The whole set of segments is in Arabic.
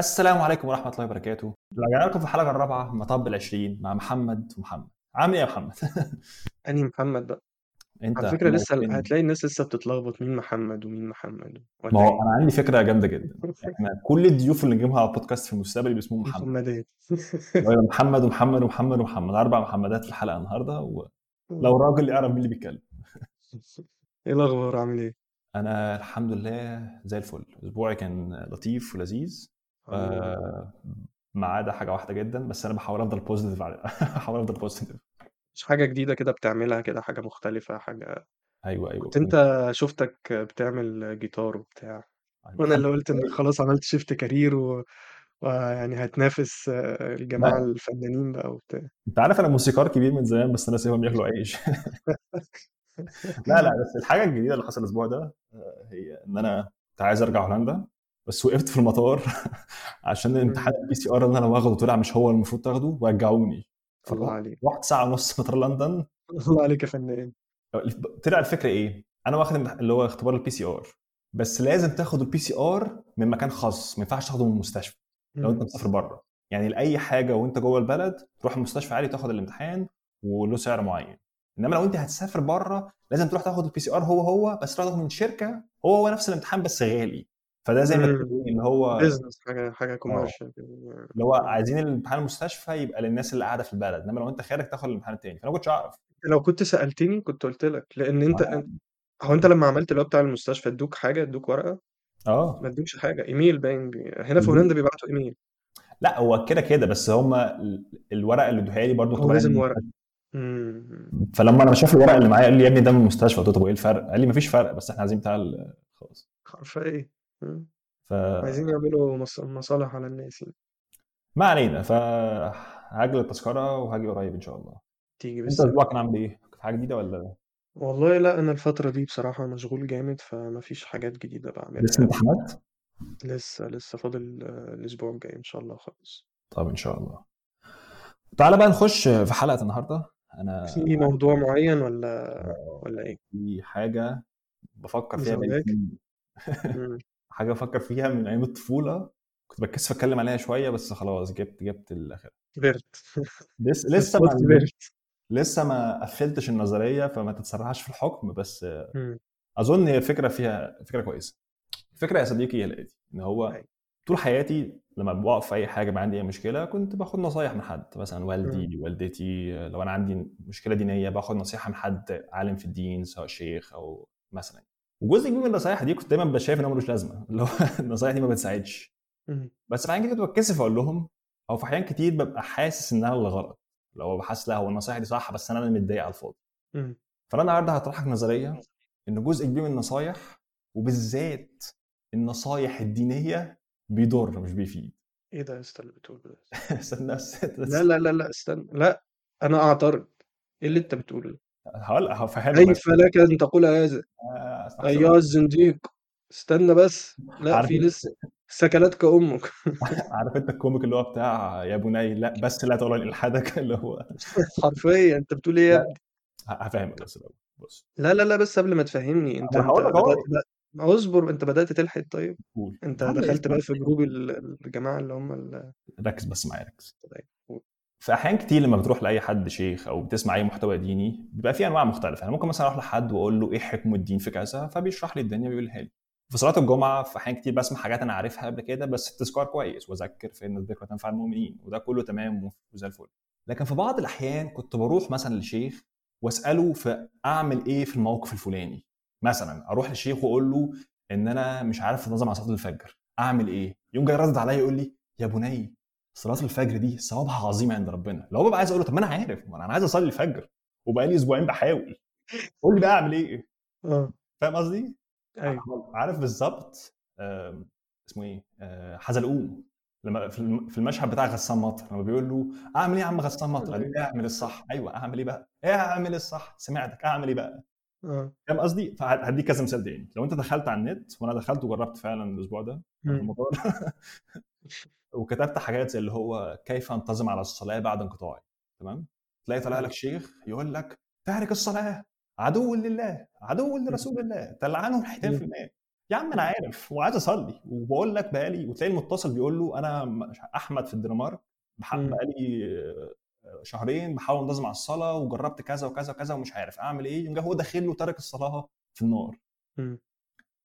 السلام عليكم ورحمة الله وبركاته. رجعنا لكم في الحلقة الرابعة مطب العشرين مع محمد ومحمد. عامل إيه يا محمد؟ أنهي محمد بقى؟ أنت على فكرة لسه منورتني. هتلاقي الناس لسه بتتلخبط مين محمد ومين محمد. ما هو إيه؟ أنا عندي فكرة جامدة جدا. إحنا كل الضيوف اللي نجيبها على البودكاست في المستقبل يبقى اسمهم محمد. محمدات. هو محمد ومحمد ومحمد ومحمد. أربع محمدات في الحلقة النهاردة ولو راجل يعرف مين اللي بيتكلم. إيه الأخبار؟ عامل إيه؟ أنا الحمد لله زي الفل. أسبوعي كان لطيف ولذيذ. ما عدا حاجة واحدة جدا بس أنا بحاول أفضل positive بحاول أفضل positive مش حاجة جديدة كده بتعملها كده حاجة مختلفة حاجة أيوه أيوه كنت أنت شفتك بتعمل جيتار وبتاع؟ وأنا اللي قلت إنك خلاص عملت shift career و... ويعني هتنافس آه، الجماعة لا. الفنانين بقى وبتاع. أنت عارف أنا موسيقار كبير من زمان بس أنا سايبهم ياكلوا عيش. لا لا بس الحاجة الجديدة اللي حصل الأسبوع ده آه، هي إن أنا كنت عايز أرجع هولندا. بس وقفت في المطار عشان امتحان ال PCR اللي أنا واخده طلع مش هو المفروض تاخده ورجعوني الله عليك. رحت ساعة ونص مطار لندن. الله عليك يا فنان. طلع الفكرة إيه؟ أنا واخد اللي هو اختبار ال PCR بس لازم تاخد ال PCR من مكان خاص ما ينفعش تاخده من المستشفى. لو أنت مسافر بره. يعني لأي حاجة وأنت جوه البلد تروح المستشفى عادي تاخد الامتحان وله سعر معين. إنما لو أنت هتسافر بره لازم تروح تاخد ال PCR هو هو بس تروح تاخده من شركة هو هو نفس الامتحان بس غالي. فده زي ما مم. تقول اللي هو business حاجة حاجة commercial اللي هو عايزين الامتحان المستشفى يبقى للناس اللي قاعدة في البلد إنما لو أنت خارج تاخد الامتحان التاني فأنا ما كنتش أعرف لو كنت سألتني كنت قلت لك لأن أنت آه. هو أنت لما عملت اللي هو بتاع المستشفى ادوك حاجة ادوك ورقة آه ما ادوكش حاجة إيميل باين بي... هنا في. هولندا بيبعتوا إيميل لا هو كده كده بس هم الورقه اللي ادوها لي برضه هو لازم ورقة مم. فلما أنا شاف الورقه اللي معايا قال لي يا ابني ده من المستشفى قلت له طب إيه الفرق؟ قال لي مفيش فرق بس إحنا عايزين بتاع خلاص مم. ف عايزين يعملوا مص... مصالح على الناس يعني. ما علينا فهاجل التذكره وهاجي قريب إن شاء الله تيجي أنت بس أسبوعك كان عامل إيه؟ في حاجة جديدة ولا والله لأ أنا الفترة دي بصراحة مشغول جامد فما فيش حاجات جديدة بعملها لسه امتحانات؟ لسه لسه فاضل آه، الأسبوع الجاي إن شاء الله خالص طب إن شاء الله تعالى بقى نخش في حلقة النهارده أنا في موضوع معين ولا ولا إيه؟ في حاجة بفكر فيها بقالي. حاجة بفكر فيها من أيام الطفولة. كنت بتكسف أتكلم عليها شوية بس خلاص جبت جبت الآخر كبرت. لسه لسه ما كبرت. لسه ما قفلتش النظرية فما تتسرعش في الحكم بس. أظن هي فكرة فيها فكرة كويسة. الفكرة يا صديقي هي الاتي إن هو أيوة. طول حياتي لما بوقف في أي حاجة بقى عندي أي مشكلة كنت باخد نصايح من حد مثلا والدي والدتي لو أنا عندي مشكلة دينية باخد نصيحة من حد عالم في الدين سواء شيخ أو مثلا وجزء كبير من النصايح دي كنت دايما شايف إن هو ملوش لازمة. اللي هو النصايح دي ما بتساعدش. بس في احيان كتير كنت بتكسف أقول لهم أو في احيان كتير ببقى حاسس ان أنا اللي غلط. لو بحس لا هو النصايح دي صح بس أنا اللي متضايق على الفاضي. فأنا النهارده هطرح لك نظرية إن جزء كبير من النصايح وبالذات النصايح الدينية بيضر مش بيفيد. إيه ده يا اسطى اللي بتقوله ده؟ استنى لا لا لا لا استنى. لا أنا أعترض. إيه اللي أنت بتقوله ده؟ هقول هفهمك بس. كيف لك ان تقول هذا آه،. ايها الزنديق استنى بس. لا في لسه سكلتك أمك عارف أنت ال comic اللي هو بتاع يا بني؟ لا بس لا تعلن الحادك اللي هو حرفيا. أنت بتقول إيه يا هفهمك بس الأول. بص. لا لا لا بس قبل ما تفهمني. أنت هقول لك أصبر. أنت بدأت تلحق طيب. قول. أنت دخلت اسمع. بقى في جروب ال- الجماعة اللي هم ال- ركز بس معايا ركز. طيب،. في أحيان كتير لما بتروح لأي حد شيخ أو بتسمع أي محتوى ديني بيبقى في أنواع مختلفة. يعني ممكن مثلا أروح لحد وأقول له إيه حكم الدين في كذا فبيشرح لي الدنيا ويقولها لي. في صلاة الجمعة في أحيان كتير بسمع حاجات أنا عارفها قبل كده بس التذكار كويس وأذكر فان الذكرى تنفع المؤمنين وده كله تمام وزي الفل. لكن في بعض الأحيان كنت بروح مثلا لشيخ وأسأله في أعمل إيه في الموقف الفلاني. مثلا أروح للشيخ وأقول له إن أنا مش عارف أنظم على صلاة الفجر أعمل إيه؟ يقوم جاي رد عليا يقول لي يا بني صلاة الفجر دي ثوابها عظيم عند ربنا. لو ببقى عايز أقول له طب ما أنا عارف ما أنا عايز أصلي الفجر وبقالي أسبوعين بحاول. قول لي بقى أعمل إيه؟ آه. فاهم قصدي؟ أيوه. عارف بالظبط آم، اسمه إيه؟ آه، حزلقوم. لما في الم- في المشهد بتاع غسان مطر لما بيقول له أعمل إيه يا عم غسان مطر؟ له أعمل الصح. أيوه أعمل إيه بقى؟ أعمل الصح؟ سمعتك أعمل إيه بقى؟ فاهم قصدي؟ فهديك كذا مثال تاني. لو أنت دخلت على النت وأنا دخلت وجربت فعلا الأسبوع ده وكتبت حاجات زي اللي هو كيف أنتظم على الصلاة بعد انقطاعي تمام؟ تلاقي طالع لك شيخ يقول لك تارك الصلاة عدو لله عدو لرسول الله تلعنه الحيتان في الماء يا عم أنا عارف وعايز أصلي وبقول لك بقالي وتلاقي المتصل بيقول له أنا أحمد في الدنمارك بقالي شهرين بحاول انتظم على الصلاة وجربت كذا وكذا وكذا ومش عارف أعمل إيه يوم هو داخل له تارك الصلاة في النار.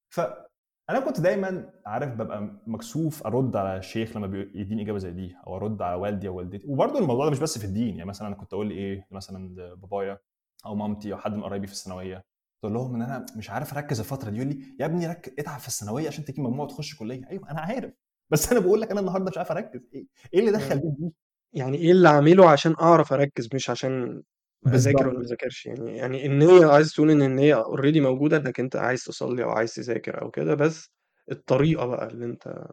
فانا كنت دايما عارف ببقى مكسوف أرد على الشيخ لما بيديني إجابة زي دي أو أرد على والدي أو والدتي. وبرده الموضوع ده مش بس في الدين يعني مثلا أنا كنت أقول إيه مثلا بابايا أو مامتي أو حد من قرايبي في الثانوية تقول لهم إن أنا مش عارف أركز الفترة دي يقول لي يا ابني ركز اتعب في الثانوية عشان تجيب مجموع تخش كلية. أيوه أنا عارف. بس أنا بقول لك أنا النهارده مش عارف أركز. إيه إيه اللي دخل دي؟ يعني إيه اللي أعمله عشان أعرف أركز مش عشان أذاكر ولا ما أذاكرش؟ يعني يعني النيه عايز تقول إن النيه اوريدي موجودة إنك أنت عايز تصلي أو عايز تذاكر أو كده بس الطريقة بقى اللي أنت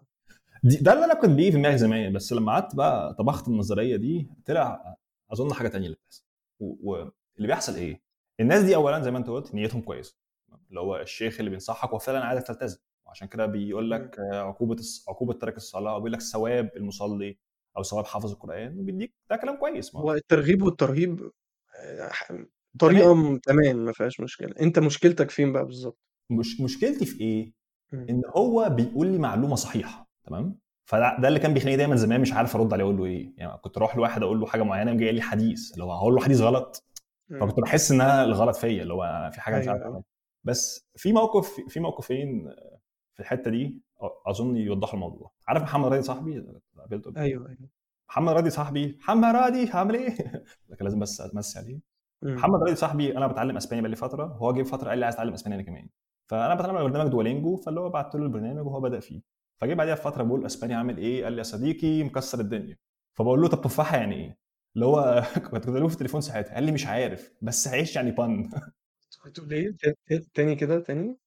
دي ده اللي أنا كنت بيه في دماغي زمان بس لما قعدت بقى طبخت النظرية دي طلع أظن حاجة تانية اللي بتحصل واللي بيحصل إيه؟ الناس دي اولا زي ما أنت قلت نيتهم كويسة. اللي هو الشيخ اللي بينصحك هو فعلا عايزك تلتزم. وعشان كده بيقول لك عقوبة عقوبة ترك الصلاة أو بيقول لك ثواب المصلي. أو ثواب حافظ القرآن وبيديك ده كلام كويس هو الترغيب والترهيب طريقة تمام. ما فيهاش مشكلة. أنت مشكلتك فين بقى بالظبط مش مشكلتي في إيه؟ إن هو بيقول لي معلومة صحيحة تمام؟ فده اللي كان بيخليني دايما زمان مش عارف أرد عليه أقول له إيه. يعني كنت أروح لواحد أقول له حاجة معينة جاي لي حديث اللي هو هقول له حديث غلط؟ فكنت بحس انها الغلط فيا اللي هو في حاجة مش عارف أيوة. بس في موقف في موقفين في الحتة دي أظن يوضحوا الموضوع. عارف محمد راضي صاحبي؟ قابلته؟ أيوه أيوه. محمد راضي صاحبي. محمد راضي عامل إيه؟ لكن لازم بس امسي عليه. محمد راضي صاحبي أنا بتعلم إسباني بقالي فترة. وهو جه فترة قال لي عايز أتعلم إسباني أنا كمان. فأنا بتعلم على برنامج دولينجو فاللي هو بعت له البرنامج وهو بدأ فيه. فجه بعديها بفترة بقول إسباني عامل إيه؟ قال لي يا صديقي مكسر الدنيا. فبقول له طب تفاحة يعني إيه؟ اللي هو كنت له في التليفون ساعتها. قال لي مش عارف بس عيش يعني بن بتقول إيه تاني كده؟ تاني؟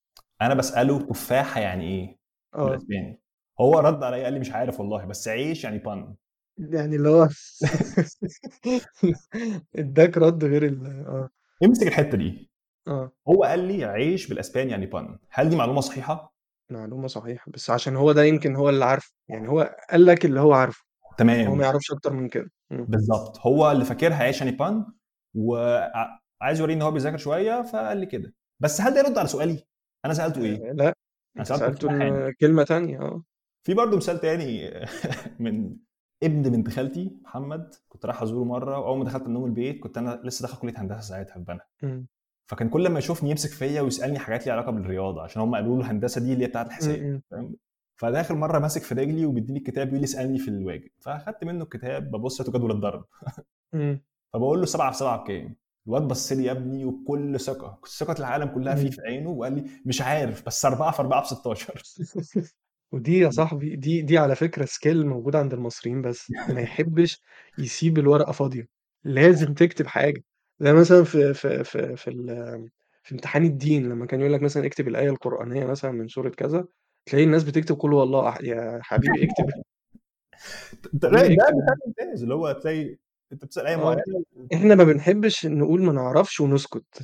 أنا بسأله تفاحة يعني إيه؟ بالاسباني هو رد عليا قال لي مش عارف والله بس عيش يعني بن يعني اللي هو اداك رد غير ال آه. امسك الحتة دي. آه. هو قال لي عيش بالاسباني يعني بن هل دي معلومة صحيحة؟ معلومة صحيحة بس عشان هو ده يمكن هو اللي عارفه. يعني هو قال لك اللي هو عارفه. تمام. هو ما يعرفش أكتر من كده. بالظبط هو اللي فاكرها عيش يعني بان وعايز يوريني إن هو بيذاكر شوية فقال لي كده. بس هل ده يرد على سؤالي؟ أنا سألته إيه؟ لا. أنا سالته كلمة تانية آه. في برضه مثال تاني من ابن بنت خالتي محمد كنت رايح أزوره مرة وأول ما دخلت النوم البيت كنت أنا لسه داخل كلية هندسة ساعتها في بنها. فكان كل ما يشوفني يمسك فيا ويسألني حاجات ليها علاقة بالرياضة عشان هم قالوا له الهندسة دي اللي هي بتاعت الحساب فاهم؟ فداخل مرة ماسك في رجلي وبيديني الكتاب بيقول لي اسألني في الواجب. فأخدت منه الكتاب ببص لقيته جدول الضرب. فبقول له سبعة في سبعة بكام؟ الواد بص لي يا ابني وبكل ثقة ثقة العالم كلها فيه في عينه وقال لي مش عارف بس أربعة في أربعة ب 16 ودي يا صاحبي دي دي على فكرة سكيل موجوده عند المصريين بس ما يحبش يسيب الورقة فاضية. لازم تكتب حاجة. زي مثلا في في في في, في امتحان الدين لما كان يقول لك مثلا اكتب الآية القرآنية مثلا من سورة كذا تلاقي الناس بتكتب قول والله. يا حبيبي اكتب ده ممتاز اللي هو تلاقي أنت بتسأل أي معينه إحنا ما بنحبش نقول ما نعرفش ونسكت.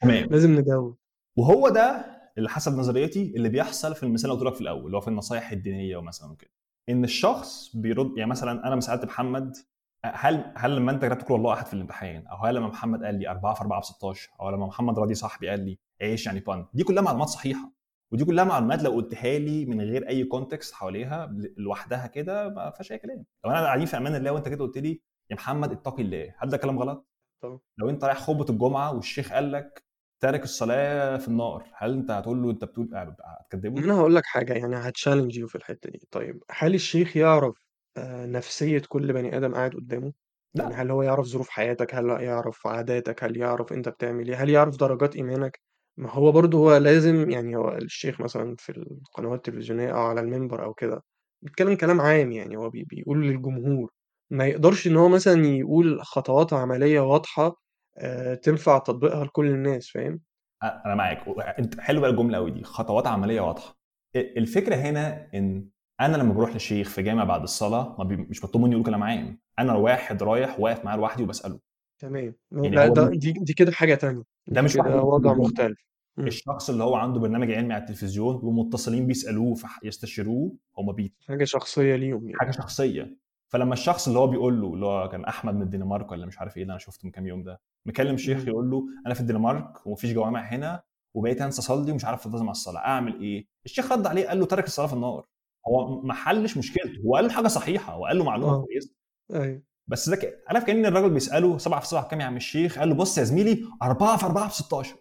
تمام. لازم نجاوب وهو ده اللي حسب نظريتي اللي بيحصل في المثال اللي قلت لك في الأول اللي هو في النصائح الدينية ومثلا كده إن الشخص بيرد يعني مثلا أنا سالت محمد هل هل لما أنت كتبت الله أحد في الامتحان أو هل لما محمد قال لي 4 في 4 ب 16 أو لما محمد راضي صاحبي قال لي عيش يعني بان دي كلها معلومات صحيحة. ودي كلها معلومات لو قلتها لي من غير أي context حواليها لوحدها كده ما فيهاش أي كلام. لو أنا قاعدين في أمان الله وأنت كده قلت لي يا محمد اتقي الله. هل ده كلام غلط؟ طبعا. لو انت رايح خطبة الجمعة والشيخ قال لك تارك الصلاة في النار هل انت هتقول له انت بتقول هتكذبه؟ أنا هقول لك حاجة يعني ه challenge you في الحتة دي. طيب هل الشيخ يعرف نفسية كل بني آدم قاعد قدامه؟ لا. يعني هل هو يعرف ظروف حياتك؟ هل يعرف عاداتك؟ هل يعرف انت بتعمل إيه؟ هل يعرف درجات إيمانك؟ ما هو برضه هو لازم يعني هو الشيخ مثلًا في القنوات التلفزيونية أو على المنبر أو كده، بيتكلّم كلام عام يعني هو بي بيقول للجمهور، ما يقدرش إن هو مثلًا يقول خطوات عملية واضحة آآ تنفع تطبيقها لكل الناس فاهم؟ أنا معاك أنت حلو بقى الجملة أوي دي، خطوات عملية واضحة. الفكرة هنا إن أنا لمّا بروح لشيخ في جامع بعد الصلاة ما بي مش مطلوب منّي يقول كلام عام، أنا واحد رايح واقف معاه لوحدي وباسأله. تمام، يعني لأ ده دي دي كده حاجة تانية، ده مش كده وضع مختلف. الشخص اللي هو عنده برنامج علمي على التلفزيون ومتصلين بيسألوه يستشيروه هم بي حاجة شخصية ليهم يعني. حاجة شخصية فلما الشخص اللي هو بيقول له اللي هو كان أحمد من الدنمارك ولا مش عارف إيه اللي أنا شفته من كام يوم ده مكلم شيخ يقول له أنا في الدنمارك ومفيش جوامع هنا وبقيت أنسى اصلي ومش عارف انتظم على الصلاة أعمل إيه؟ الشيخ رد عليه قال له ترك الصلاة في النار. هو ما حلش مشكلته هو قال له حاجة صحيحة وقال له معلومة آه. كويسة. أيوه. بس ده ك- عارف كأن الراجل بيسأله 7 في 7 بكام يا عم الشيخ؟ قال له بص يا زميلي 4 في 4 ب 16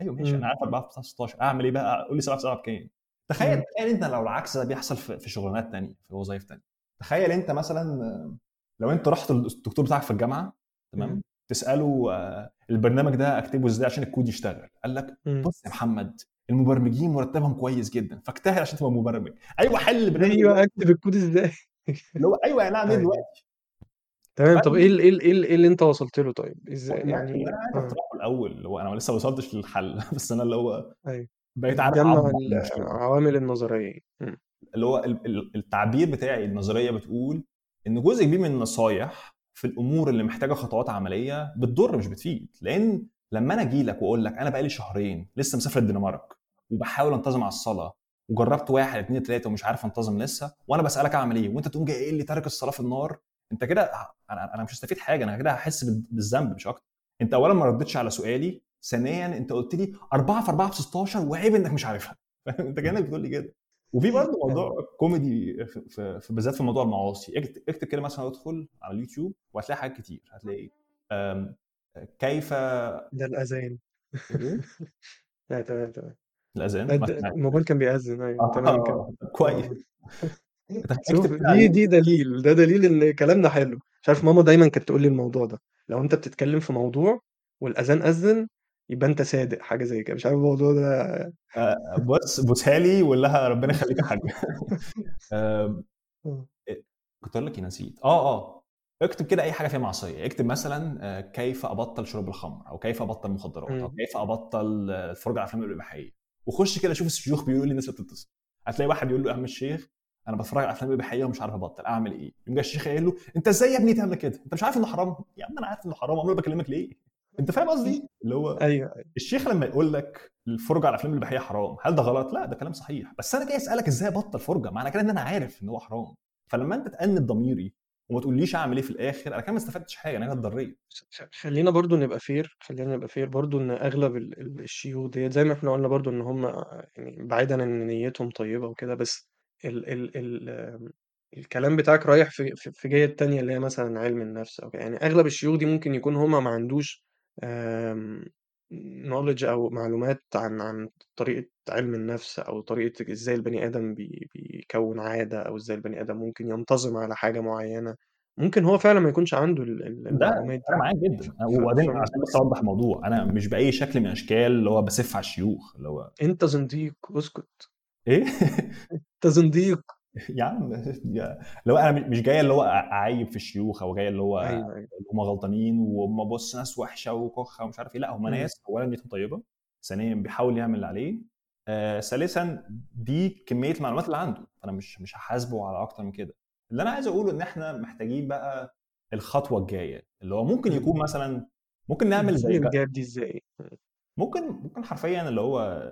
أيوه ماشي أنا عارف 4 في 16 أعمل إيه بقى؟ قول لي 7 في 7 بكام. تخيل تخيل أنت لو العكس ده بيحصل في في شغلانات تانية في وظائف تانية. تخيل انت مثلا آه، لو انت رحت للدكتور بتاعك في الجامعة تمام؟ تسأله آه، البرنامج ده اكتبه إزاي عشان الكود يشتغل. قال لك بص يا محمد المبرمجين مرتبهم كويس جدا فاجتهد عشان تبقى مبرمج. أيوه حل البرنامج أيوه أكتب الكود إزاي؟ اللي هو أيوه يعني أعمل أيوه. دلوقتي. تمام طب إيه إيه ال- إيه ال- إيه اللي أنت وصلت له طيب؟ إزاي أنا يعني؟ أنا آه. اقترحه الأول اللي هو أنا لسه ما وصلتش للحل بس أنا اللي هو أيوه. بقيت عارف العوامل النظرية. اللي هو ال- ال- التعبير بتاعي النظرية بتقول إن جزء كبير من النصايح في الأمور اللي محتاجة خطوات عملية بتضر مش بتفيد. لأن لما أنا أجي لك وأقول لك أنا بقالي شهرين لسه مسافر الدنمارك وبحاول أنتظم على الصلاة وجربت واحد اثنين ثلاثة ومش عارف أنتظم لسه وأنا بسألك أعمل إيه؟ وأنت تقوم جاي قايل لي تارك الصلاة في النار؟ أنت كده أنا مش هستفيد حاجة أنا كده هحس بال- بالذنب مش أكتر. أنت اولا ما ردتش على سؤالي ثانيا أنت قلت لي 4 في 4 ب 16 وعيب إنك مش عارفها. أنت كأنك بتقول لي كده. وفي برضه موضوع كوميدي في, بالذات في موضوع المعاصي. اكتب, كده مثلا ادخل على اليوتيوب وهتلاقي حاجات كتير. هتلاقي كيف ده الأذان. إيه؟ لا تمام تمام. الأذان؟ سمعت الموبايل كان بيأذن. أيوه تمام كده آه كويس. دي دي دليل. ده دليل إن كلامنا حلو. مش عارف ماما دايما كانت تقول لي الموضوع ده. لو أنت بتتكلم في موضوع والأذان أذن يبقى أنت صادق حاجة زي كده. مش عارف الموضوع ده آه، بص بوسها لي وقول لها ربنا يخليك يا حاج. آه. كنت أقول لك إيه، نسيت. آه آه. اكتب كده أي حاجة فيها معصية. اكتب مثلا آه، كيف أبطل شرب الخمر أو كيف أبطل مخدرات أو مم. كيف أبطل آه، الفرجه على افلام الاباحيه وخش كده شوف الشيوخ بيقولوا لي الناس بتتصل. هتلاقي واحد يقول له يا عم الشيخ أنا بتفرج على افلام اباحيه ومش عارف أبطل. أعمل إيه؟ يقوم جاي الشيخ قايل له أنت إزاي يا ابني تعمل كده؟ أنت مش عارف إنه حرام؟ يا عم أنا عارف إنه حرام امال بكلمك ليه؟ انت فاهم قصدي؟ اللي هو أيوه أيوه. الشيخ لما يقول لك الفرجة على الافلام الاباحيه حرام هل ده غلط؟ لا ده كلام صحيح. بس أنا جاي أسألك إزاي أبطل فرجة؟ معنى كده إن أنا عارف إن هو حرام. فلما أنت تأنب ضميري وما تقوليش أعمل إيه في الآخر أنا كده ما استفدتش حاجة أنا اتضريت. خلينا برضو نبقى fair خلينا نبقى fair برضو إن أغلب ال- ال- الشيوخ ديت زي ما إحنا قلنا برضو إن هم يعني بعيدا ان نيتهم طيبة وكده بس ال ال ال الكلام بتاعك رايح في في في جهة تانية اللي هي مثلا علم النفس أو. يعني أغلب الشيوخ دي ممكن يكون هم ما عندوش knowledge أو معلومات عن عن طريقة علم النفس أو طريقة إزاي البني آدم بي بيكون عادة أو إزاي البني آدم ممكن ينتظم على حاجة معينة. ممكن هو فعلا ما يكونش عنده ال- ال- ده المعلومات أنا دي معاك ف... جدا ف... وبعدين عشان بس أوضح الموضوع أنا مش بأي شكل من الأشكال اللي هو بسف على الشيوخ اللي هو أنت زنديق اسكت. إيه؟ أنت زنديق. يا عم هو أنا مش جاي اللي هو أعيب في الشيوخ أو جاي اللي هو أيوه أيوه هم غلطانين وهم بص ناس وحشة وكخة ومش عارف إيه لأ هم مم. ناس اولا نيتهم طيبة ثانيا بيحاول يعمل اللي عليه آه، ثالثا دي كمية المعلومات اللي عنده فأنا مش مش هحاسبه على أكتر من كده اللي أنا عايز أقوله إن إحنا محتاجين بقى الخطوة الجاية اللي هو ممكن مم. يكون مثلا ممكن نعمل زي الجاب دي إزاي ممكن ممكن حرفيا اللي هو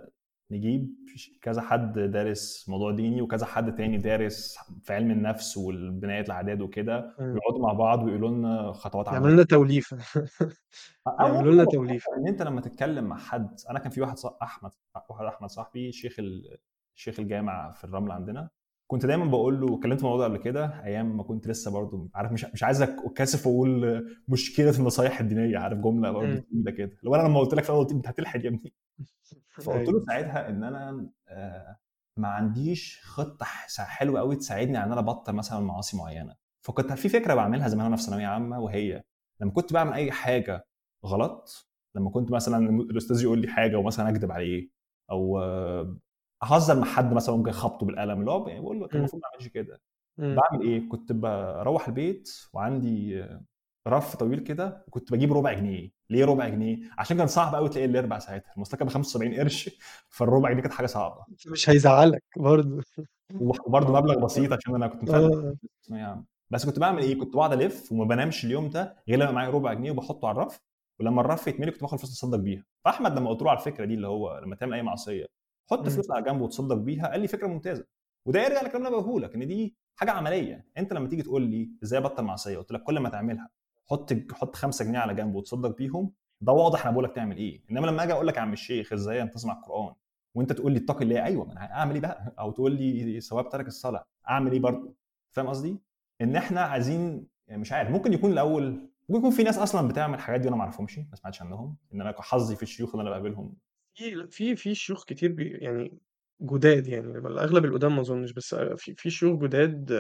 نجيب كذا حد دارس موضوع ديني وكذا حد تاني دارس في علم النفس والبناية الأعداد وكده مم. ويقعدوا مع بعض ويقولوا لنا خطوات يعملوا عملية. لنا توليفة أو يعملوا لنا توليفة إن أنت لما تتكلم مع حد أنا كان في واحد صح أحمد واحد أحمد صاحبي شيخ ال... شيخ الجامع في الرمل عندنا كنت دايما بقول له اتكلمت في الموضوع قبل كده أيام ما كنت لسه برضو عارف مش مش عايز اتكسف وأقول مشكلة النصايح الدينية عارف جملة. تقيله كده. لو أنا لما قلت لك في الأول أنت هتلحد يا ابني. فقلت له أيوه ساعتها إن أنا آه، ما عنديش خطة حلوة قوي تساعدني إن أنا أبطل مثلا معاصي معينة فكنت في فكرة بعملها زمان وأنا في ثانوية عامة وهي لما كنت بعمل أي حاجة غلط لما كنت مثلا الأستاذ يقول لي حاجة ومثلا اكذب عليه أو آه، أهزر مع حد مثلا ممكن خبطه بالقلم اللي هو بقول له كان مم. المفروض ما أعملش كده مم. بعمل إيه كنت بروح البيت وعندي رف طويل كده وكنت بجيب ربع جنيه. ليه ربع جنيه؟ عشان كان صعب قوي تلاقي الأربع ساعتها. كانت ب 75 قرش فالربع جنيه كانت حاجة صعبة. مش هيزعلك برضه. وبرده مبلغ بسيط عشان أنا كنت آه. في ثانويه عامه بس كنت بعمل إيه؟ كنت بقعد ألف وما بنامش اليوم ده غير لما معايا ربع جنيه وبحطه على الرف ولما الرف يتملي كنت باخد فلوس أتصدق بيها. فأحمد لما قلت له على الفكرة دي اللي هو لما تعمل أي معصية حط. فلوس على جنب وتصدق بيها قال لي فكرة ممتازة. وده يرجع لكلام اللي أنا بقوله لك إن دي حاجة عملية. أنت لما تيجي تقول لي إزاي أبطل معصية قلت لك كل ما تعملها حط حط 5 جنيه على جنب وتصدق بيهم ده واضح أنا بقول لك تعمل إيه. إنما لما أجي أقول لك يا عم الشيخ إزاي انتظم على القرآن وأنت تقول لي اتقي الله أيوه ما أنا اعمل إيه بقى؟ أو تقول لي ثواب ترك الصلاة أعمل إيه برضه؟ فاهم قصدي؟ إن إحنا عايزين مش عارف ممكن يكون الأول ممكن يكون في ناس أصلا بتعمل الحاجات دي وأنا ما أعرفهمش ما سمعتش عنهم إن أنا حظي في الشيوخ اللي أنا بقابلهم. في في في شيوخ كتير بي يعني جداد يعني أغلب القدام ما أظنش بس في في شيوخ جداد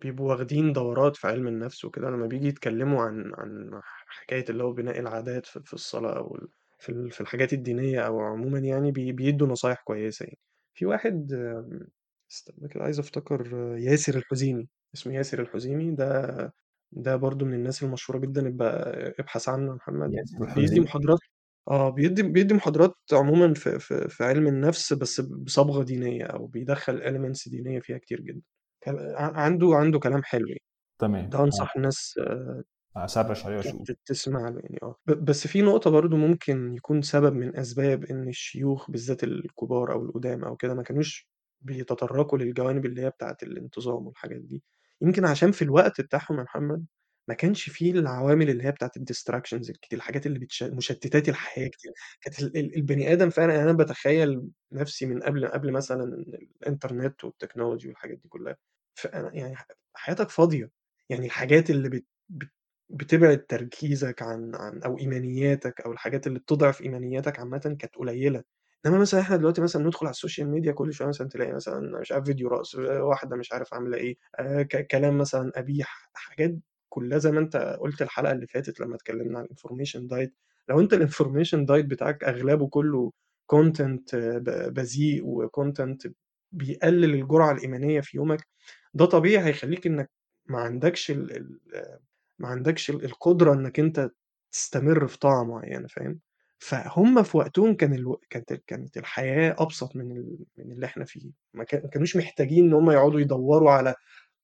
بيبقوا واخدين دورات في علم النفس وكده لما بيجي يتكلموا عن عن حكاية اللي هو بناء العادات في في الصلاة أو ال- في ال- في الحاجات الدينية أو عموما يعني بي- بيدوا نصايح كويسة يعني. في واحد آم، استنى كده عايز أفتكر آه، ياسر الحزيمي. اسمه ياسر الحزيمي. ده ده برضو من الناس المشهورة جدا. ابقى ابحث عنه يا محمد. ياسر بيدي محاضرات آه، بيدّي بيدّي محاضرات عمومًا في في في علم النفس بس بصبغة دينية أو بيدخّل elements دينية فيها كتير جدًا. عنده عنده كلام حلو يعني. تمام ده أنصح الناس عليه واشوف ت تسمع له يعني آه. ب بس في نقطة برضه ممكن يكون سبب من أسباب إن الشيوخ بالذات الكبار أو القُدام أو كده ما كانوش بيتطرّقوا للجوانب اللي هي بتاعة الانتظام والحاجات دي. يمكن عشان في الوقت بتاعهم يا محمد ما كانش في العوامل اللي هي بتاعة الdistractions الكتير، الحاجات اللي بتش مشتتات الحياة كتير. كانت ال ال البني آدم فعلًا يعني أنا باتخيّل نَفْسي من قبل قبل مثلًا الإنترنت والتكنولوجي والحاجات دي كُلّها. فأنا يعني حياتك فاضية. يعني الحاجات اللي بت بت بتبعد تركيزك عن عن أو إيمانياتك أو الحاجات اللي بتضعف إيمانياتك عامةً كانت قليلة، إنما مثلًا إحنا دلوقتي مثلًا ندخل على السوشيال ميديا كل شوية مثلًا تلاقي مثلًا مش عارف فيديو رقص، واحدة مش عارف عاملة إيه، ك كلام مثلًا قبيح، حاجات كلها زي ما أنت قُلت الحلقة اللي فاتت لمّا اتكلمنا عن ال information diet لو أنت ال information diet بتاعك أغلبه كله ب بذيء و content بيقلل الجرعة الإيمانية في يومك، ده طبيعي هيخلّيك إنك ما عندكش ال ال ما عندكش ال القدرة إنك أنت تستمر في طاعة معيّنة فاهم؟ فهُم في وقتهم كان ألو كانت كانت الحياة أبسط من ال من اللي إحنا فيه، ما كا ما كانوش محتاجين إن هُم يقعدوا يدوّروا على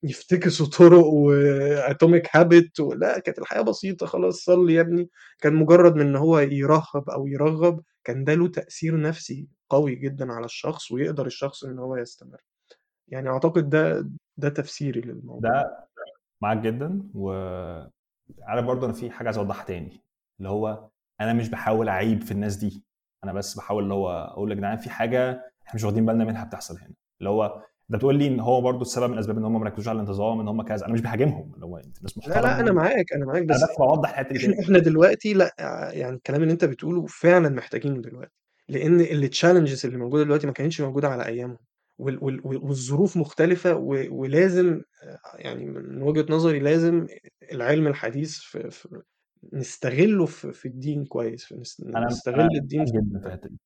يفتكسوا طرق وatomic habit و لأ، كانت الحياة بسيطة خلاص صلّي يا ابني، كان مجرّد من إن هو يرهّب أو يرغّب، كان ده له تأثير نفسي قوي جدًا على الشخص ويقدر الشخص إن هو يستمر. يعني أعتقد ده ده تفسيري للموضوع. ده معاك جدا و عارف برضه أنا في حاجة عايز أوضحها تاني اللي هو أنا مش بحاول أعيب في الناس دي أنا بس بحاول اللي هو أقول يا جدعان في حاجة إحنا مش واخدين بالنا منها بتحصل هنا. اللي هو أنت بتقول لي إن هو برضه السبب من اسباب إن هم ما ركزوش على الانتظام إن هم كذا أنا مش بهاجمهم اللي هو أنت ناس لا، لأ، أنا محترمه معاك، أنا معاك، أنا بس بس بوضح الحته دي إحنا دلوقتي لأ، يعني الكلام اللي أنت بتقوله فعلًا محتاجينه دلوقتي، لإن الchallenges اللي موجودة دلوقتي ما كانتش موجودة على وال والظروف مختلفة ولازم يعني من وجهة نظري لازم العلم الحديث في في نستغله في في الدين كويس، نستغل أنا الدين جدا في الحتة دي.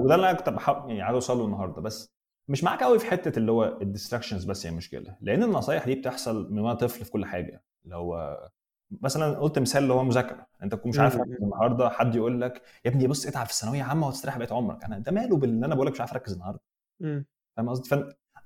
وده اللي أنا كنت يعني عايز اوصل له النهارده بس مش معاك قوي في حتة اللي هو الديستراكشنز بس هي المشكلة لأن النصايح دي بتحصل من وأنا طفل في كل حاجة اللي هو مثلا قلت مثال اللي هو مذاكرة أنت تكون مش عارف النهارده حد يقول لك يا ابني بص اتعب في الثانوية عامة وتستريح بقية عمرك أنا ده ماله بان أنا بقول لك مش عارف أركز النهارده. فاهم قصدي؟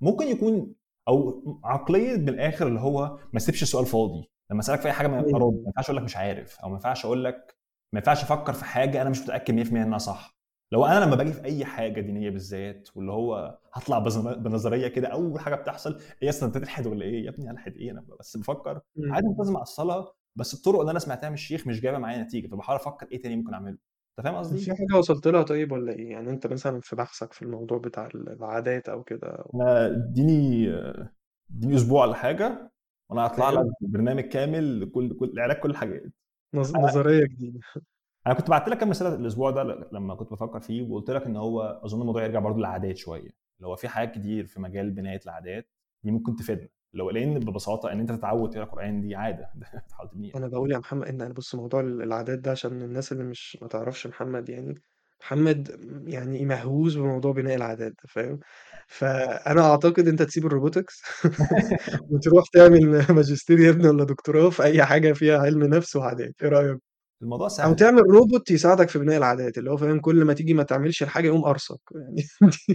فممكن يكون أو عقلية بالآخر اللي هو ما تسيبش السؤال فاضي. لما أسألك في أي حاجة ما أيوه، أرد ما. ينفعش أقول لك مش عارف أو ما ينفعش أقول لك ما ينفعش أفكر في حاجة أنا مش متأكد 100% إنها صح. لو أنا لما باجي في أي حاجة دينية بالذات واللي هو هطلع بنظرية كده أول حاجة بتحصل إيه أصلا أنت تلحد ولا إيه؟ يا ابني الحد إيه؟ أنا بس بفكر. عادي على الصلاة بس الطرق اللي أنا سمعتها من الشيخ مش جايبة معايا نتيجة فبحاول أفكر إيه تاني ممكن أعمله. أنت فاهم طب في قصدي؟ حاجة وصلت لها طيب والّا إيه؟ يعني أنت مثلًا في بحثك في الموضوع بتاع ال العادات أو كده أنا اديني اديني أسبوع ولا حاجة وأنا هطلع أيوه. لك برنامج كامل لكل كل لعلاج كل الحاجات نظ أنا نظرية جديدة. أنا كنت بعت لك كام مثال الأسبوع ده لما كنت بفكر فيه وقلت لك إن هو أظن الموضوع يرجع برضه للعادات شوية اللي هو في حاجات كتير في مجال بنايه العادات دي ممكن تفيدنا لو لأن ببساطة ان انت تتعود تقرأ قرآن دي عادة. تحاول تبنيها أنا باقول يا محمد إن أنا بُص موضوع ال العادات ده عشان الناس اللي مش ما تعرفش محمد يعني، محمد يعني مهووس بموضوع بناء العادات ده فاهم؟ فأنا أعتقد أنت تسيب الrobotics وتروح تعمل ماجستير يا ابني والّا دكتوراه في أي حاجة فيها علم نفس وعادات، إيه رأيك؟ الموضوع سهل. تعمل روبوت يساعدك في بناء العادات، اللي هو فاهم كل ما تيجي ما تعملش الحاجة يقوم قارصك يعني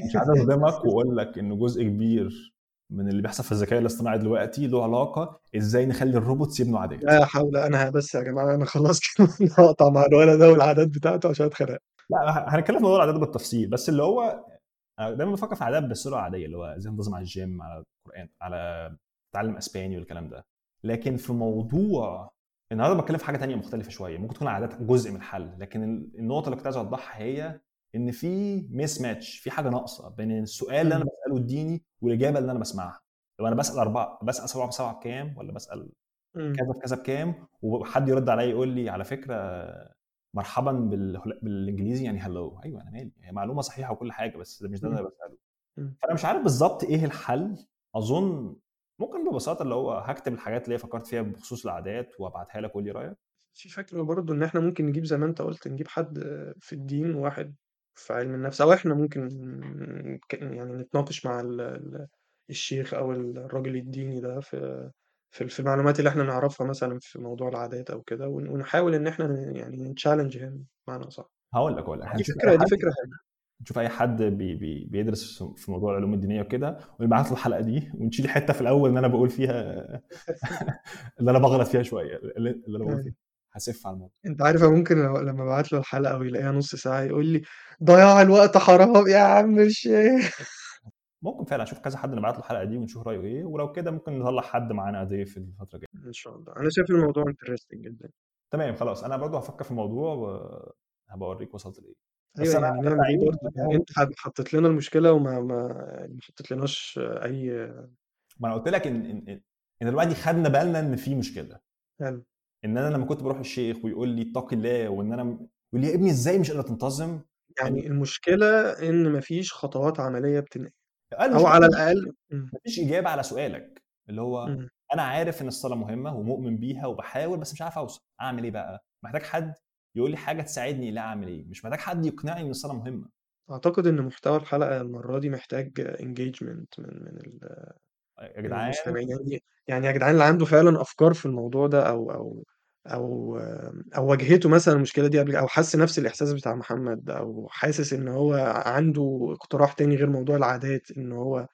مش عايز اصدمك واقول لك ان جزء كبير من اللي بيحصل في الذكاء الاصطناعي دلوقتي له علاقة إزاي نخلي ال robots يبنوا عادات لا حول أنا بس يا جماعة أنا خلاص كده هاقطع مع الولد ده والعادات بتاعته عشان اتخنقت. لا هنتكلم في موضوع العادات بالتفصيل بس اللي هو أنا دايما بفكر في عادات بالصورة العاديه اللي هو إزاي تنتظم على الجيم على القرآن على تعلم إسباني والكلام ده لكن في موضوع النهارده بتكلم في حاجة تانية مختلفة شوية ممكن تكون عادات جزء من الحل لكن النقطة اللي كنت عايز أوضحها هي إن في ميس ماتش في حاجة ناقصة بين السؤال اللي أنا بسأله الديني والإجابة اللي أنا بسمعها. لو أنا بسأل أربعة بسأل سبعة بسبعه بكام؟ ولا بسأل كذا بكذا بكام؟ وحد يرد عليا يقول لي على فكرة مرحبا بالإنجليزي يعني هلو أيوه أنا مالي. هي معلومة صحيحة وكل حاجة بس ده مش ده اللي أنا بسأله. فأنا مش عارف بالظبط إيه الحل. أظن ممكن ببساطة اللي هو هكتب الحاجات اللي فكرت فيها بخصوص العادات وأبعتها لك وقول لي رأيك. في فكره برضه إن إحنا ممكن نجيب زي ما أنت قلت نجيب حد في الدين وواحد في علم النفس أو إحنا ممكن يعني نتناقش مع الشيخ أو الراجل الديني ده في في المعلومات اللي إحنا نعرفها مثلا في موضوع العادات أو كده ونحاول إن إحنا يعني نت challenge هنا بمعنى صح هقول لك هقول لك. دي فكرة دي فكرة حلوة. نشوف أي حد بي بي بيدرس في موضوع العلوم الدينية وكده ونبعت له الحلقة دي ونشيل حتة في الأول ان أنا بقول فيها اللي أنا بغلط فيها شوية اللي أنا بقول فيها. هسف على الموضوع. أنت عارف ممكن لما أبعت له الحلقة ويلاقيها نص ساعة يقول لي ضياع الوقت حرام يا عم الشيخ ممكن فعلا أشوف كذا حد نبعت له الحلقة دي ونشوف رأيه إيه ولو كده ممكن نطلع حد معانا ضيف الفترة الجاية. إن شاء الله. أنا شايف الموضوع انترستنج جدا. تمام خلاص. أنا برضو هفكر في الموضوع وهبقى أوريك وصلت لإيه. أيوه يعني نعمل إيه برضه يعني؟ أنت حطيت لنا المشكلة وما ما ما حطيتلناش أي ما أنا قلت لك إن إن إن دلوقتي خدنا بالنا إن في مشكلة. حلو. إن أنا لما كنت بروح الشيخ ويقول لي اتق الله وإن أنا يقول لي يا ابني إزاي مش قادر تنتظم؟ يعني المشكلة إن مفيش خطوات عملية بتنقل. أو على الأقل مفيش إجابة على سؤالك. اللي هو م. أنا عارف إن الصلاة مهمة ومؤمن بيها وبحاول بس مش عارف أوصل. أعمل إيه بقى؟ محتاج حد يقول لي حاجة تساعدني لا أعمل إيه؟ مش محتاج حد يقنعني إن الصلاة مهمة. أعتقد إن محتوى الحلقة المرة دي محتاج engagement من من يا جدعان يعني يعني يا جدعان اللي عنده فعلا أفكار في الموضوع ده أو أو أو أو واجهته مثلا المشكلة دي قبل أو حس نفس الإحساس بتاع محمد أو حاسس إن هو عنده اقتراح تاني غير موضوع العادات إن هو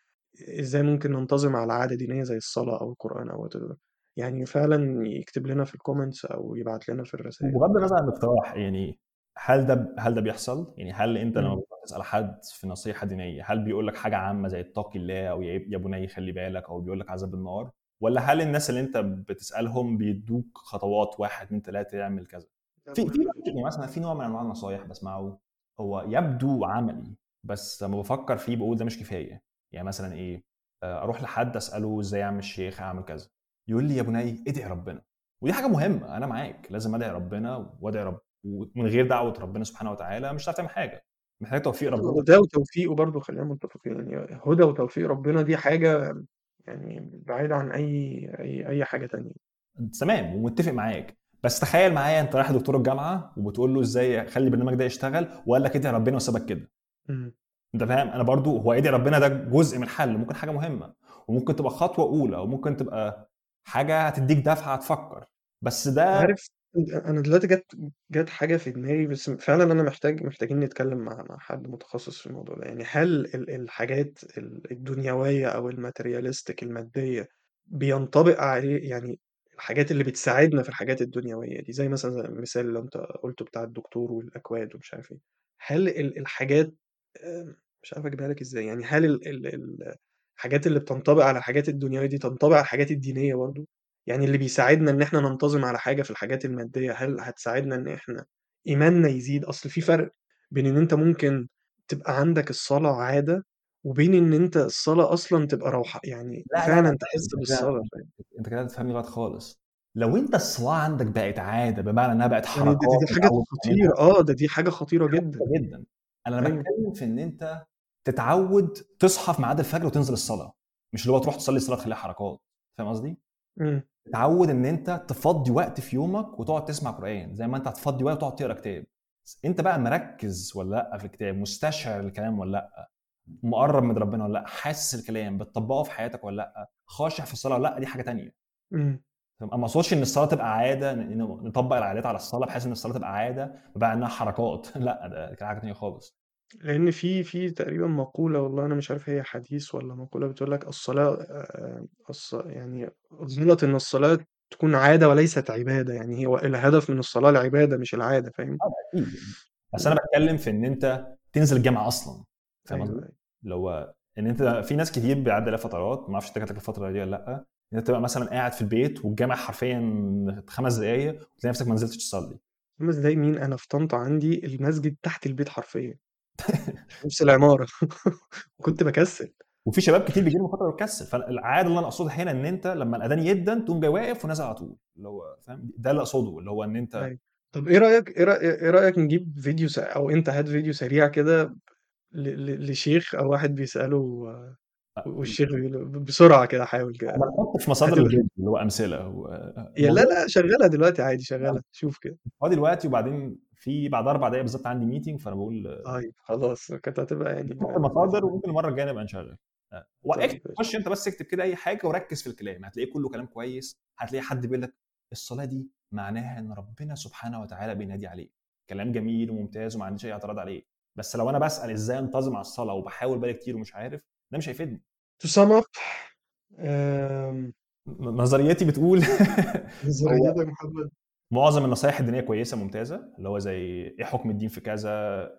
إزاي ممكن ننتظم على عاده دينيه زي الصلاة أو القرآن أو whatever. يعني فعلا يكتب لنا في ال comments أو يبعت لنا في الرسائل بغض النظر عن الاقتراح يعني هل ده هل ده بيحصل؟ يعني هل أنت لما. بتسال حد في نصيحة دينية هل بيقول لك حاجة عامة زي اتق الله أو يا بني خلي بالك أو بيقول لك عذاب النار ولا هل الناس اللي أنت بتسألهم بيدوك خطوات واحد اتنين تلاتة يعمل كذا؟ في في يعني مثلا في نوع من أنواع النصايح بسمعه هو يبدو عملي بس لما بفكر فيه بقول ده مش كفاية. يعني مثلا إيه آه، أروح لحد أسأله إزاي أعمل الشيخ أعمل كذا. يقول لي يا بني ادعي ربنا. ودي حاجة مهمة أنا معاك. لازم أدعي ربنا وأدعي رب ومن غير دعوة ربنا سبحانه وتعالى مش هتعرف تعمل حاجة. محتاج توفيق ربنا. هدى وتوفيقه برضه خلينا متفقين يعني هدى وتوفيق ربنا دي حاجة يعني بعيده عن أي أي أي حاجة تانية. تمام ومتفق معاك. بس تخيل معايا أنت رايح لدكتور الجامعة وبتقول له إزاي اخلي البرنامج ده يشتغل وقال لك ادعي ربنا وسابك كده. أنت فاهم؟ أنا برضو هو ادعي ربنا ده جزء من الحل ممكن حاجة مهمة وممكن تبقى خطوة أولى وممكن تبقى حاجة هتديك دفعة تفكر. بس ده عارف؟ أنا دلوقتي جت جت حاجة في دماغي بس فعلا أنا محتاج محتاجين نتكلم مع مع حد متخصص في الموضوع ده. يعني هل ال- الحاجات ال- الدنيوية أو الماتيرياليستيك المادية بينطبق عليه؟ يعني الحاجات اللي بتساعدنا في الحاجات الدنيوية دي زي مثلا المثال اللي أنت قلته بتاع الدكتور والأكواد ومش عارف إيه. هل ال- الحاجات مش عارف أجيبها لك إزاي. يعني هل ال- ال- ال- الحاجات اللي بتنطبق على الحاجات الدنيوية دي تنطبق على الحاجات الدينية برضه يعني اللي بيساعدنا إن إحنا ننتظم على حاجة في الحاجات المادية، هل هتساعدنا إن إحنا إيماننا يزيد؟ أصل في فرق بين إن أنت ممكن تبقى عندك الصلاة عادة، وبين إن أنت الصلاة أصلًا تبقى روح يعني لا لا فعلًا لا تحس أنت فاهم؟ أنت كده بتفهمني غلط خالص لو أنت الصلاة عندك بقت عادة بمعنى إنها بقت يعني دي دي خطيرة تعملها آه، ده دي حاجة جدًا. كويسه جدا أنا أيوه. بتكلم في إن أنت تتعود تصحى في ميعاد الفجر وتنزل الصلاة مش اللي هو تروح تصلي الصلاة تخليها حركات فاهم قصدي؟ إمم. تتعود إن أنت تفضي وقت في يومك وتقعد تسمع قرآن. زي ما أنت هتفضي وقت وتقعد تقرأ كتاب. أنت بقى مركز ولا لأ في الكتاب؟ مستشعر الكلام ولا لأ؟ مقرب من ربنا ولا لأ؟ حاسس الكلام؟ بتطبقه في حياتك ولا لأ؟ خاشع في الصلاة ولا لأ؟ دي حاجة تانية. ما أقصدش إن الصلاة تبقى عادة نطبق العادات على الصلاة بحيث إن الصلاة تبقى عادة بقى إنها حركات. لأ ده حاجة تانية خالص. لأن في في تقريبًا مقولة والله أنا مش عارف هي حديث والّا مقولة بتقول لك الصلاة آآ الص يعني غلط إن الصلاة تكون عادة وليست عبادة، يعني هو الهدف من الصلاة العبادة مش العادة فاهم؟ آه ده أكيد بس إمم. أنا بتكلم في إن أنت تنزل الجامعة أصلا فاهم أيوه، قصدي؟ أيوه. اللي هو إن أنت في ناس كتير بيعدي عليها فترات ما أعرفش أنت جاتلك الفترة دي ولا لأ أنت تبقى مثلا قاعد في البيت والجامع حرفيا خمس دقائق وتلاقي نفسك ما نزلتش تصلي خمس دقايق مين أنا في طنطا عندي المسجد تحت البيت حرفيا في نفس العمارة. وكنت بكسل. وفي شباب كتير بيجي لهم فترة بتكسل فالعادة اللي أنا أقصدها هنا إن أنت لما الأذان يدن تقوم جاي واقف ونازل على طول. اللي هو فاهم؟ ده اللي أقصده اللي هو إن أنت أيوة. طب إيه رأيك إيه رايك إيه رأيك نجيب فيديو س... أو أنت هات فيديو سريع كده ل... ل... لشيخ أو واحد بيسأله و- والشيخ بيقول بسرعة كده حاول كده. أنا بحط في مصادر الفيديو اللي هو أمثلة. و... يا لا لا شغالها دلوقتي عادي شغالها شوف كده. فاضي دلوقتي وبعدين في بعد أربع دقائق بالظبط عندي ميتنج فأنا بقول طيب خلاص كانت هتبقى يعني المصادر؟ وممكن المرة الجاية نبقى نشغل. طيب واكتب ماشي خش أنت بس اكتب كده أي حاجة وركز في الكلام. هتلاقيه كله كلام كويس. هتلاقي حد بيقول لك الصلاة دي معناها إن ربنا سبحانه وتعالى بينادي عليك. كلام جميل وممتاز وما عنديش أي اعتراض عليه. بس لو أنا بسأل إزاي أنتظم على الصلاة وبحاول بقالي كتير ومش عارف ده مش هيفيدني. Sum up آم، نظريتي بتقول يا محمد معظم النصائح الدينية كويسة ممتازة اللي هو زي إيه حكم الدين في كذا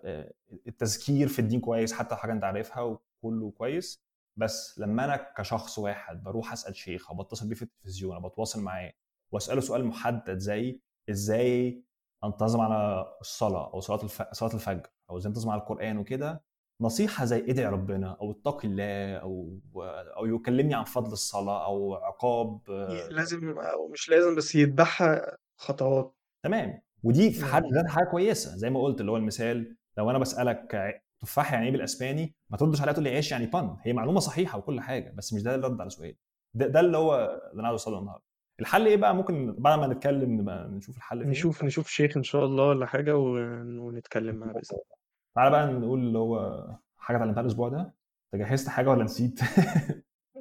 آه، التذكير في الدين كويس حتى حاجة أنت عارفها وكله كويس. بس لما أنا كشخص واحد بروح أسأل شيخ أو بتصل بيه في التلفزيون أو بتواصل معاه وأسأله سؤال محدد زي إزاي أنتظم على الصلاة أو صلاة الف... صلاة الفجر أو إزاي أنتظم على القرآن وكده نصيحة زي ادعي ربنا أو اتقي الله أو أو يكلمني عن فضل الصلاة أو عقاب آه، لازم أو مش لازم بس يتبعها خطوات. تمام. ودي في حد ذاتها حاجة كويسة. زي ما قلت اللي هو المثال لو أنا بسألك تفاح يعني إيه بالأسباني ما تردش عليها تقول لي عيش يعني بان. هي معلومة صحيحة وكل حاجة بس مش ده الرد على سؤال ده, ده اللي هو اللي أنا عاوز أوصله النهارده. الحل إيه بقى؟ ممكن بعد ما نتكلم نبقى نشوف الحل فين. نشوف نشوف شيخ إن شاء الله ولا حاجة ون- ونتكلم معاه بإذن الله. تعالى بقى نقول اللي هو حاجة اتعلمتها الأسبوع ده. أنت جهزت حاجة ولا نسيت؟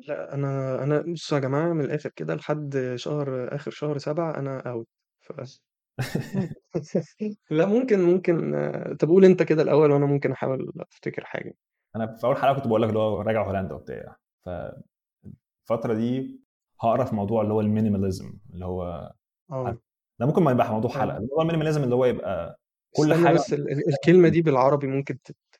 لا أنا أنا بصوا يا جماعة من الآخر كده لحد شهر آخر شهر سبعة أنا اوت ف... لا ممكن ممكن آه، طب قول انت كده الأول وأنا ممكن أحاول أفتكر حاجة. أنا في أول حلقة كنت بقول لك اللي هو راجع هولندا وبتاع فالفتره دي هقرا في موضوع اللي هو ال minimalism اللي هو آه. ده ممكن ما يبقى موضوع حلقة آه. اللي هو ال minimalism اللي هو يبقى كل حاجة بس ال- ال- الكلمة دي بالعربي ممكن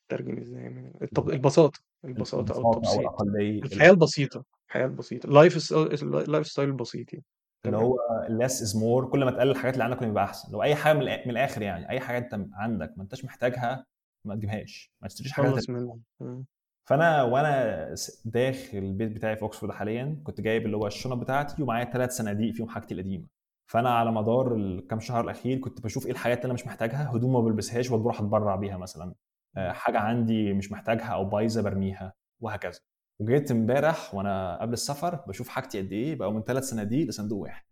تترجم إزاي؟ يعني الطب... البساطة البساطة أو التبسيط. الاقليه الحياة البسيطة الحياة البسيطة. ال life ال lifestyle البسيط يعني. اللي هو less is more كل ما تقلل الحاجات اللي عندك يبقى أحسن. لو أي حاجة من الآخر يعني أي حاجة أنت عندك ما أنتش محتاجها ما تجيبهاش ما تشتريش حاجات. فأنا وأنا داخل البيت بتاعي في اوكسفورد حاليا كنت جايب اللي هو الشنط بتاعتي ومعايا ثلاث صناديق فيهم حاجتي القديمة. فأنا على مدار الكام شهر الأخير كنت بشوف إيه الحاجات اللي أنا مش محتاجها هدوم ما بلبسهاش وبروح أتبرع بيها مثلا. آه، حاجة عندي مش محتاجها أو بايظة برميها وهكذا. وجيت امبارح وأنا قبل السفر بشوف حاجتي قد إيه بقوا من ثلاث صناديق لصندوق واحد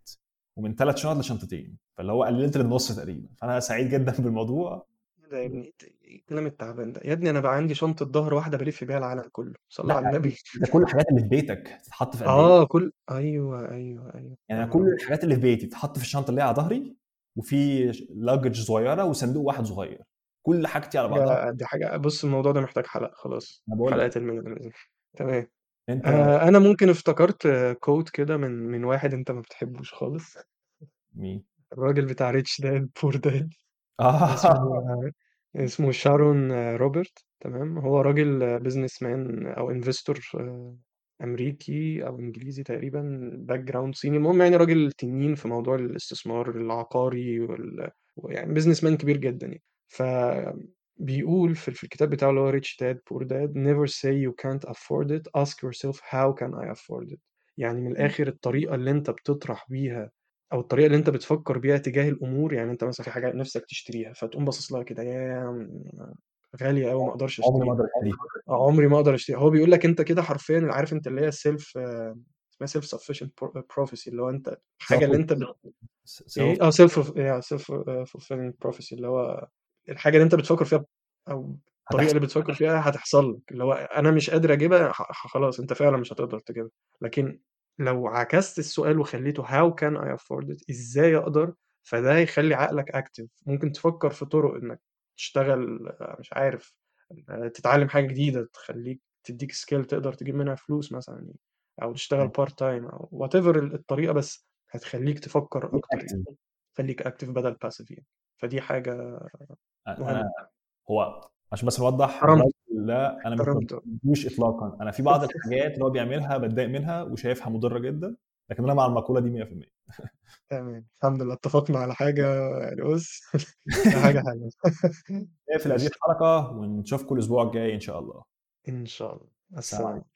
ومن ثلاث شنط لشنطتين فاللي هو قللت للنص تقريبا. فأنا سعيد جدا بالموضوع. إيه ده يا ابني إيه الكلام التعبان ده. يا ابني أنا بقى عندي شنطة ظهر واحدة بلف بيها العالم كله. صلى على النبي. ده كل الحاجات اللي في بيتك تتحط في إيه؟ آه كل أيوه أيوه أيوه. يعني كل الحاجات اللي في بيتي تتحط في الشنطة اللي هي على ظهري وفي luggage صغيرة وصندوق واحد صغير. كل حاجتي على بعضها. دي حاجة بص الموضوع ده محتاج حلقة خلاص. حلقة ال minimalism تمام. انت آه أنا ممكن افتكرت quote كده من من واحد انت ما بتحبوش خالص. مين؟ الراجل بتاع rich poor dad آه. اسمه اسمه شارون روبرت تمام. هو راجل businessman أو investor أمريكي أو إنجليزي تقريبا background صيني. المهم يعني راجل تنين في موضوع الاستثمار العقاري وال... يعني businessman كبير جدا يعني. فبيقول في في الكتاب بتاعه اللي هو Rich Dad Poor Dad never say you can't afford it. Ask yourself how can I afford it? يعني من الآخر الطريقة اللي أنت بتطرح بيها أو الطريقة اللي أنت بتفكر بيها تجاه الأمور يعني أنت مثلا في حاجة نفسك تشتريها فتقوم باصص لها كده يا غالية قوي ما أقدرش عمري ما أشتريها. أقدر اشتري عمري ما أقدر أشتريها. هو بيقول لك أنت كده حرفيا عارف أنت اللي هي self اسمها self sufficient prophecy اللي هو أنت الحاجة اللي أنت بت... إيه؟ آه self self fulfilling prophecy اللي هو الحاجة اللي أنت بتفكر فيها أو الطريقة اللي بتفكر فيها هتحصل لك اللي هو أنا مش قادر أجيبها خلاص أنت فعلا مش هتقدر تجيبها. لكن لو عكست السؤال وخليته how can I afford it إزاي أقدر؟ فده هيخلي عقلك active ممكن تفكر في طرق إنك تشتغل مش عارف تتعلم حاجة جديدة تخليك تديك skill تقدر تجيب منها فلوس مثلا أو تشتغل part time أو whatever الطريقة بس هتخليك تفكر أكتر يعني خليك active بدل passive يعني. فدي حاجة أنا هو عشان بس نوضح لا أنا مش اطلاقا. أنا في بعض الحاجات اللي هو بيعملها بتضايق منها وشايفها مضرة جدا لكن أنا مع المقولة دي 100% تمام. الحمد لله. اتفقنا على حاجة يعني بص حاجة حلوة. في هذه الحلقة ونشوفكم الأسبوع الجاي إن شاء الله. إن شاء الله. السلام عليكم.